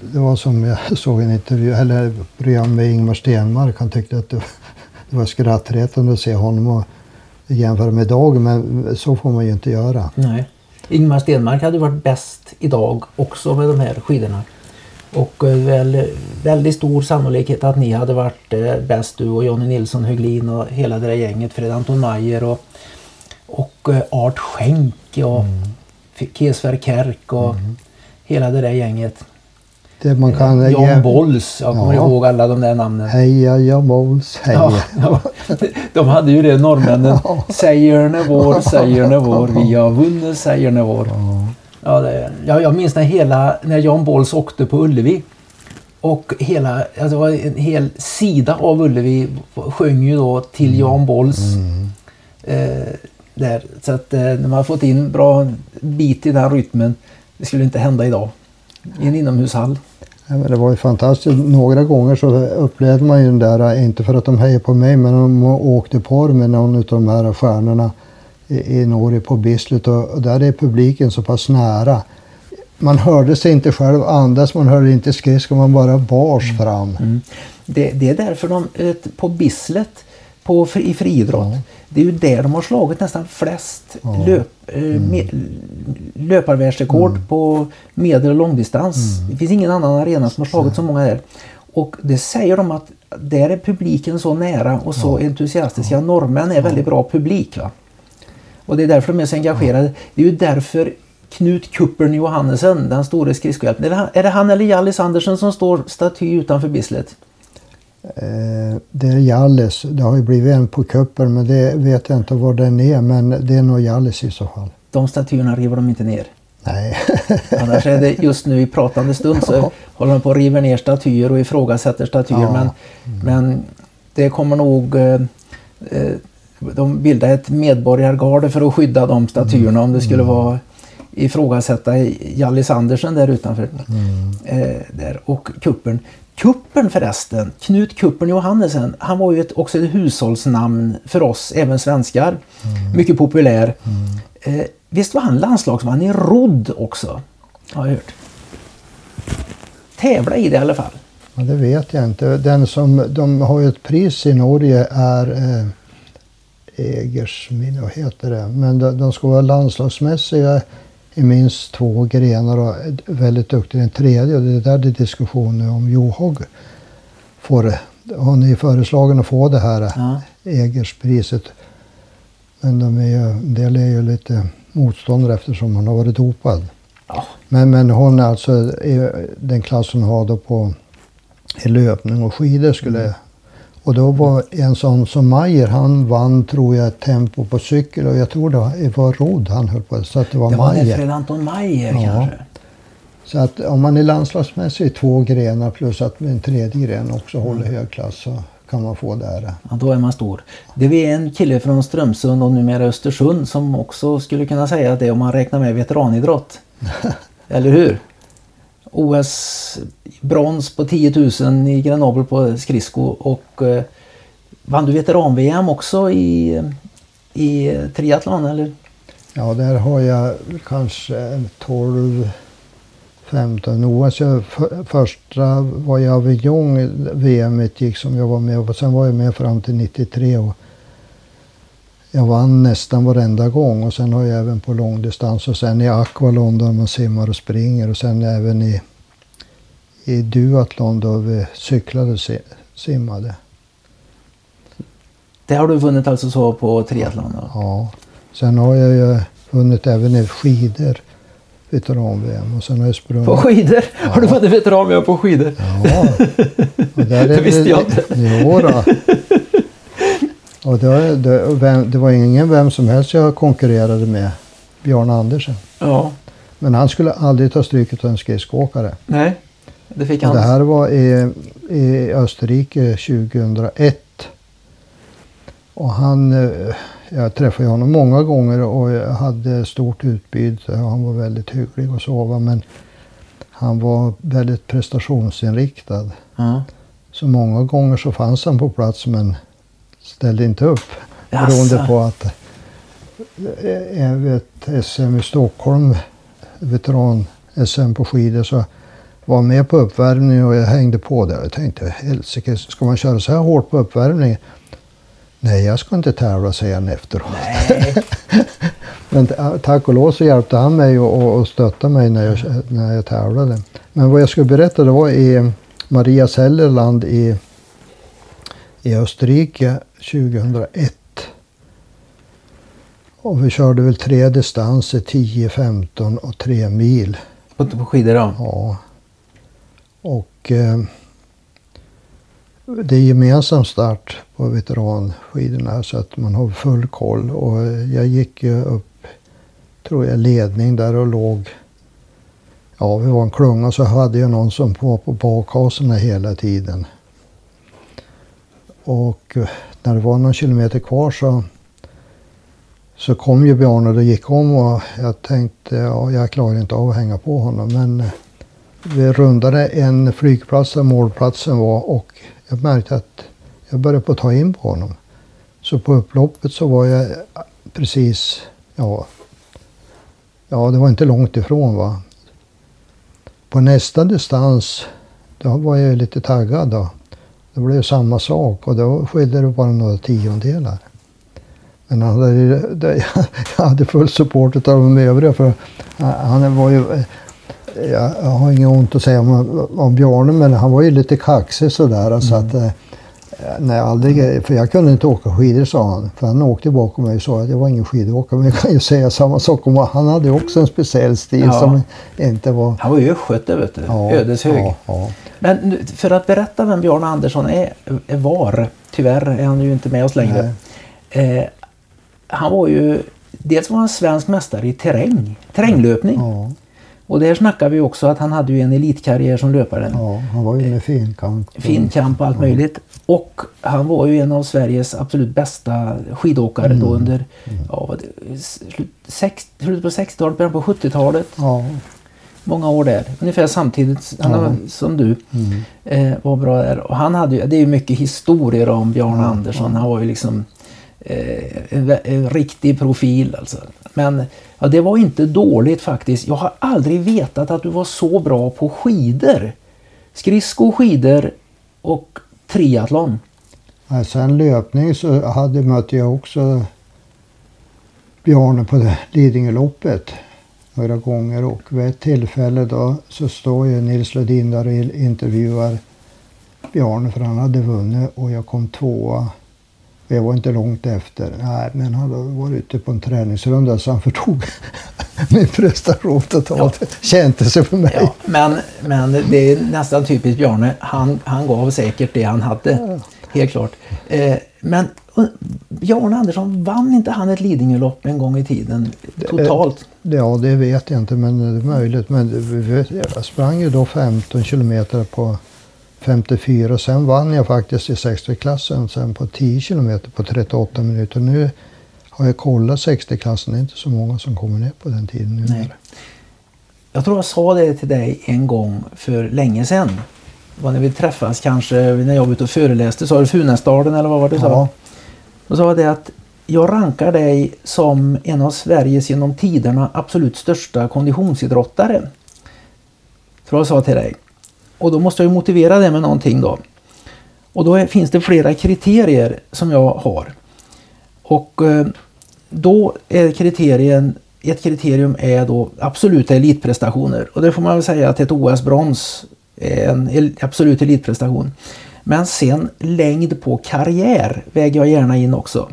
Det var som jag såg en intervju, eller program med Ingmar Stenmark. Han tyckte att det, det var skrattretande att se honom och jämföra med idag. Men så får man ju inte göra. Nej. Ingmar Stenmark hade varit bäst idag också med de här skidorna. Och eh, väl, väldigt stor sannolikhet att ni hade varit eh, bäst du och Jonny Nilsson Höglin och hela det där gänget. Fred Anton Mayer och, och eh, Art Schenk och mm. Kesver Kerk och mm. hela det där gänget. Det man kan, Jan ge... Bolls, jag kommer ja. ihåg alla de där namnen. Heja Jan Bolls, heja. Ja, ja. De hade ju det norrmännen. Ja. Sägern är vår, sägern är vår, vi har vunnit, sägern är vår. Ja. Ja, det, ja, jag minns när, hela, när Jan Bolls åkte på Ullevi. Och hela, alltså var en hel sida av Ullevi sjöng ju då till mm. Jan Bolls. Mm. Eh, där. Så att eh, när man fått in bra bit i den rytmen, det skulle inte hända idag. I en inomhushall. Ja, men det var ju fantastiskt. Några gånger så upplevde man ju den där, inte för att de hejade på mig, men de åkte på med någon av de här stjärnorna i Norge på Bislett och där är publiken så pass nära. Man hörde sig inte själv andas, man hörde inte skridskor, man bara bars mm. fram. Mm. Det, det, är därför de på Bislett på, i friidrott, ja. det är ju där de har slagit nästan flest ja. löp, eh, mm. löparvärldsrekord mm. på medel och långdistans. Mm. Det finns ingen annan arena som har slagit så många där. Och det säger de att där är publiken så nära och så ja. entusiastiska. Norrmän är väldigt bra publik. Va? Och det är därför de är så engagerade. Det är ju därför Knut Kuppern Johannesen, den store skridskohjälpen. Är det han eller Hjallis Andersen som står staty utanför Bislett? Eh, det är Hjallis. Det har ju blivit en på Kuppern men det vet jag inte var den är. Men det är nog Hjallis i så fall. De statyerna river de inte ner? Nej. Annars är det just nu i pratande stund så ja. håller de på att riva ner statyer och ifrågasätter statyer. Ja. Men, mm. men det kommer nog eh, eh de bildade ett medborgargarde för att skydda de statyerna mm. om det skulle mm. vara ifrågasätta Hjallis Andersen där utanför. Mm. Eh, där. Och kuppern. Kuppern förresten, Knut Kuppern Johannesen, han var ju ett, också ett hushållsnamn för oss, även svenskar. Mm. Mycket populär. Mm. Eh, visst var han landslagsman i rodd också? Har jag hört. Tävla i det i alla fall. Ja, det vet jag inte. Den som, de har ju ett pris i Norge är eh Egersmin, vad heter det? Men de, de ska vara landslagsmässiga i minst två grenar och väldigt duktiga i en tredje. Och det är där det är diskussion om Johog får Hon är föreslagen att få det här ja. Egerspriset. Men de är ju, en del är ju lite motståndare eftersom hon har varit dopad. Ja. Men, men hon är alltså den klass hon har då på i löpning och skidor skulle mm. Och då var en sån som Mayer, han vann tror jag tempo på cykel och jag tror det var rodd han höll på. Så att det var det Mayer. Det var Fred Anton Mayer ja. kanske? Så att om man är landslagsmässig i två grenar plus att en tredje gren också mm. håller hög klass så kan man få det här. Ja, då är man stor. Det är en kille från Strömsund och numera Östersund som också skulle kunna säga det om man räknar med veteranidrott. Eller hur? OS-brons på 10 000 i Grenoble på skridsko och eh, vann du veteran-VM också i, i triathlon eller? Ja, där har jag kanske 12 15. OS, jag, för, första var jag Avignon, VM gick som jag var med på. Sen var jag med fram till 93. Och jag vann nästan varenda gång och sen har jag även på långdistans och sen i Aqua London man simmar och springer och sen även i, i duathlon då vi cyklade och simmade. Det har du vunnit alltså så på triathlon? Då? Ja. Sen har jag ju vunnit även i skidor. Veteran-VM. Och sen har jag sprungit. På skidor? Ja. Har du vunnit veteran-VM på skidor? Ja. Och där det visste jag inte. Jo då. Och det, det, det var ingen vem som helst jag konkurrerade med. Björn Andersen. Ja. Men han skulle aldrig ta stryket av en skridskoåkare. Nej, det fick han. det här var i, i Österrike 2001. Och han, eh, jag träffade honom många gånger och jag hade stort utbyte. Han var väldigt hygglig att sova men han var väldigt prestationsinriktad. Mm. Så många gånger så fanns han på plats men ställde inte upp. Beroende på att jag vet SM i Stockholm, veteran-SM på skidor, så var med på uppvärmning och jag hängde på där. Jag tänkte, helsike, ska man köra så här hårt på uppvärmning? Nej, jag ska inte tävla, säger han efteråt. Men tack och lov så hjälpte han mig och, och stöttade mig när jag, när jag tävlade. Men vad jag skulle berätta det var i Maria Sellerland i, i Österrike 2001. Och vi körde väl tre distanser, 10, 15 och 3 mil. På, på skidor då? Ja. Och eh, det är gemensam start på veteranskidorna så att man har full koll. Och jag gick ju upp, tror jag, ledning där och låg Ja, vi var en klunga så hade jag någon som var på bakhasorna hela tiden. Och eh, när det var någon kilometer kvar så, så kom ju Bjarne och gick om och jag tänkte ja, jag klarar inte av att hänga på honom. Men eh, vi rundade en flygplats där målplatsen var och jag märkte att jag började på att ta in på honom. Så på upploppet så var jag precis, ja, ja det var inte långt ifrån va. På nästa distans, då var jag lite taggad då. Det blev samma sak och då skilde det bara några tiondelar. Men han hade, jag hade full support av de övriga för han var ju jag har inget ont att säga om, om Bjarne men han var ju lite kaxig sådär. Mm. Så att, eh, nej, aldrig, för jag kunde inte åka skidor sa han. För han åkte bakom mig och sa att jag var ingen skidåkare. Men jag kan ju säga samma sak om Han hade också en speciell stil ja. som inte var... Han var ju östgöte vet du. Ja, Ödeshög. Ja, ja. Men för att berätta vem Bjarne Andersson är, var, tyvärr är han ju inte med oss längre. Eh, han var ju, dels var han svensk mästare i terräng, terränglöpning. Och där snackar vi också att han hade ju en elitkarriär som löpare. Ja, han var ju med finkamp. Finkamp och allt möjligt. Och han var ju en av Sveriges absolut bästa skidåkare mm. då under mm. ja, slutet på 60-talet, början på 70-talet. Ja. Många år där. Ungefär samtidigt ja. som du mm. eh, var bra där. Och han hade ju, det är ju mycket historier om Bjarne Andersson. Han var ju liksom Eh, en, en, riktig profil alltså. Men Ja, det var inte dåligt faktiskt. Jag har aldrig vetat att du var så bra på skidor. Skridsko, skidor och triathlon. Ja, sen löpning så hade, mötte jag också Bjarne på Lidingöloppet några gånger och vid ett tillfälle då så står ju Nils Lodin där och intervjuar Bjarne för han hade vunnit och jag kom tvåa jag var inte långt efter. Nej, men han hade varit ute på en träningsrunda så han förtog min prestation totalt. Ja. Kände sig för mig. Ja, men, men det är nästan typiskt Bjarne. Han, han gav säkert det han hade. Ja. Helt klart. Eh, men Bjarne Andersson, vann inte han ett Lidingölopp en gång i tiden totalt? Ja, det vet jag inte, men det är möjligt. Men jag sprang ju då 15 kilometer på 54. Sen vann jag faktiskt i 60-klassen sen på 10 kilometer på 38 minuter. Nu har jag kollat 60-klassen. Det är inte så många som kommer ner på den tiden nu. Nej. Jag tror jag sa det till dig en gång för länge sedan. Det var när vi träffades kanske när jag var ute och föreläste. Sa du Funäsdalen eller vad var det du sa? Ja. Då sa jag det att jag rankar dig som en av Sveriges genom tiderna absolut största konditionsidrottare. För jag sa till dig. Och då måste jag ju motivera det med någonting då. Och då är, finns det flera kriterier som jag har. Och eh, då är kriterien, ett kriterium är då absoluta elitprestationer. Och det får man väl säga att ett OS-brons är en absolut elitprestation. Men sen längd på karriär väger jag gärna in också.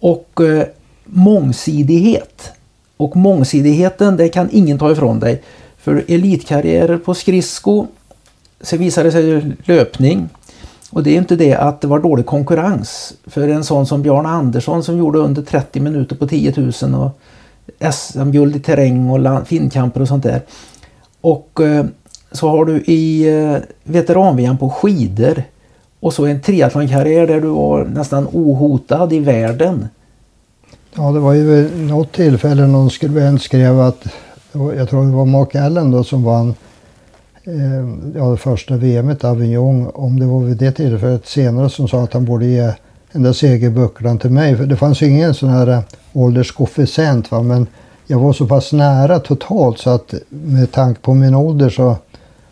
Och eh, mångsidighet. Och mångsidigheten det kan ingen ta ifrån dig. För elitkarriärer på skridsko, sen visade det sig ju löpning. Och det är inte det att det var dålig konkurrens. För en sån som Björn Andersson som gjorde under 30 minuter på 10 000 och SM-guld i terräng och finkamper och sånt där. Och eh, så har du i eh, veteran på skidor och så en triathlonkarriär där du var nästan ohotad i världen. Ja, det var ju vid något tillfälle någon skribent skrev att, jag tror det var Mark Allen då som vann ja, det första VMet Avignon. Om det var vid det tillfället senare som sa att han borde ge den där segerbucklan till mig. För det fanns ju ingen sån här eh, ålderskoefficient va, men jag var så pass nära totalt så att med tanke på min ålder så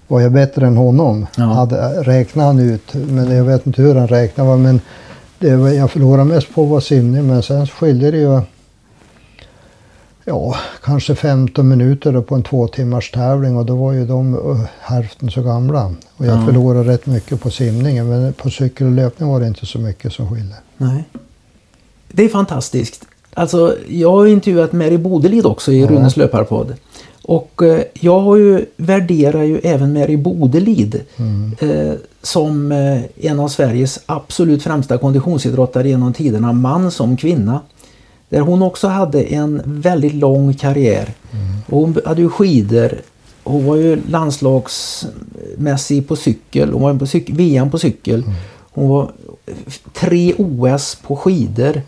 var jag bättre än honom. Ja. Hade, räknade han ut, men jag vet inte hur han räknade. va, Men det var, jag förlorade mest på var simning men sen skilde det ju ja, kanske 15 minuter då på en två timmars tävling och då var ju de uh, hälften så gamla. Och jag Ja. förlorade rätt mycket på simningen men på cykel och löpning var det inte så mycket som skilde. Nej. Det är fantastiskt. Alltså, jag har intervjuat Mary Bodelid också i Ja. Runes löparpodd. Och eh, jag har ju, värderar ju även Mary Bodelid Mm. eh, som eh, en av Sveriges absolut främsta konditionsidrottare genom tiderna, man som kvinna. Där hon också hade en väldigt lång karriär. Och hon hade ju skidor. Hon var ju landslagsmässig på cykel. Hon var på cyk- VM på cykel. Hon var tre OS på skidor.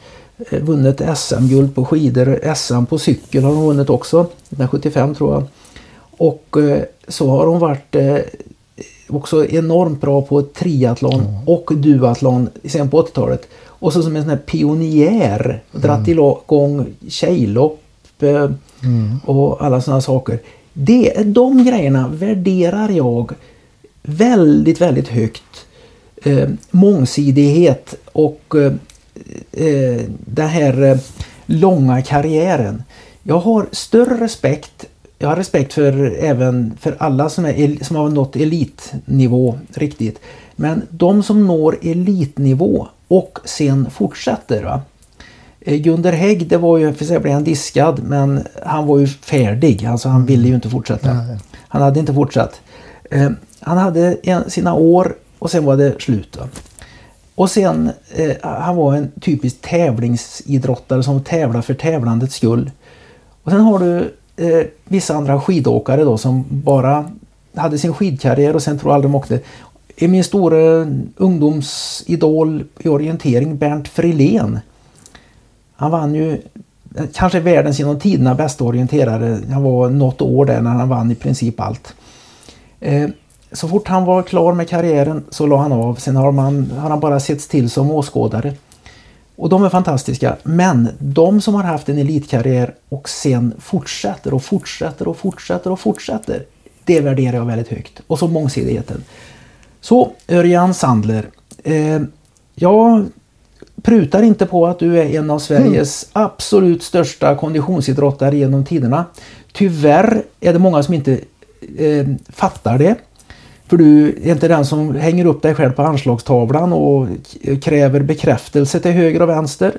Eh, Vunnit SM-guld på skidor. SM på cykel har hon vunnit också. 1975 tror jag. Och eh, så har hon varit eh, också enormt bra på triathlon och duathlon sen på 80-talet. Och så som en sån här pionjär. Dratt igång tjejlopp eh, Mm. och alla sådana saker. Det, de grejerna värderar jag väldigt, väldigt högt. Eh, mångsidighet och eh, eh, den här eh, långa karriären. Jag har större respekt jag har respekt för även för alla som, är, som har nått elitnivå riktigt. Men de som når elitnivå och sen fortsätter. Va? Eh, Gunder Hägg, det var ju, för sig blev han diskad, men han var ju färdig. Alltså han ville ju inte fortsätta. Han hade inte fortsatt. Eh, han hade en, sina år och sen var det slut. Va? Och sen, eh, han var en typisk tävlingsidrottare som tävlar för tävlandets skull. Och sen har du eh, vissa andra skidåkare då som bara hade sin skidkarriär och sen tror jag aldrig de åkte är min stora ungdomsidol i orientering, Bernt Frilén. Han vann ju kanske världens genom tiderna bästa orienterare. Han var något år där när han vann i princip allt. Eh, så fort han var klar med karriären så la han av. Sen har, man, har han bara setts till som åskådare. Och de är fantastiska. Men de som har haft en elitkarriär och sen fortsätter och fortsätter och fortsätter och fortsätter. Det värderar jag väldigt högt. Och så mångsidigheten. Så Örjan Sandler. Eh, jag prutar inte på att du är en av Sveriges absolut största konditionsidrottare genom tiderna. Tyvärr är det många som inte eh, fattar det. För du är inte den som hänger upp dig själv på anslagstavlan och kräver bekräftelse till höger och vänster.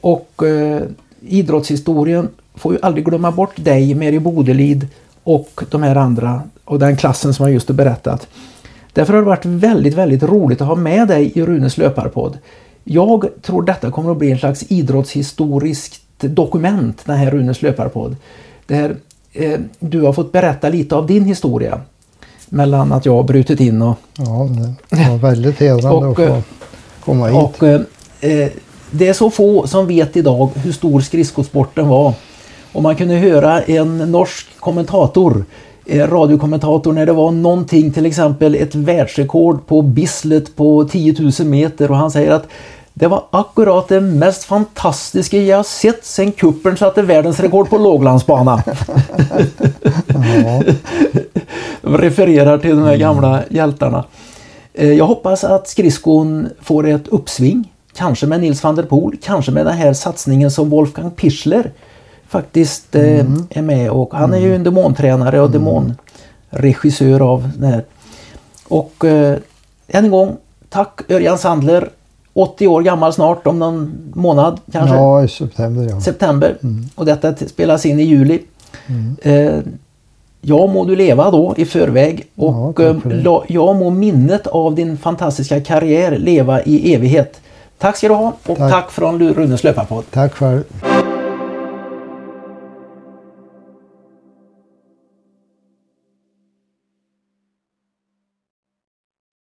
Och eh, idrottshistorien får ju aldrig glömma bort dig, Mary Bodelid och de här andra och den klassen som jag just har berättat. Därför har det varit väldigt, väldigt roligt att ha med dig i Runes löparpodd. Jag tror detta kommer att bli en slags idrottshistoriskt dokument, den här Runes löparpodd. Där eh, du har fått berätta lite av din historia. Mellan att jag har brutit in och Ja, det var väldigt hedrande att få eh, komma hit. och eh, eh, det är så få som vet idag hur stor skridskosporten var. Och man kunde höra en norsk kommentator, radiokommentator, när det var någonting, till exempel ett världsrekord på Bislett på 10 000 meter och han säger att det var akkurat det mest fantastiska jag sett sen kuppen satte världsrekord på låglandsbana. Ja, refererar till de här gamla hjältarna. Eh, Jag hoppas att skridskon får ett uppsving. Kanske med Nils van der Poel, kanske med den här satsningen som Wolfgang Pichler faktiskt eh, är med och han är ju en demontränare och demonregissör av det här. Och eh, än en gång, tack Örjan Sandler. 80 år gammal snart, om någon månad kanske. Ja, i september ja. September. Och detta spelas in i juli. Eh, jag må du leva då i förväg Ja, och tack eh, la- jag må minnet av din fantastiska karriär leva i evighet. Tack ska du ha och tack, Tack. från Runes löparpodd. Tack för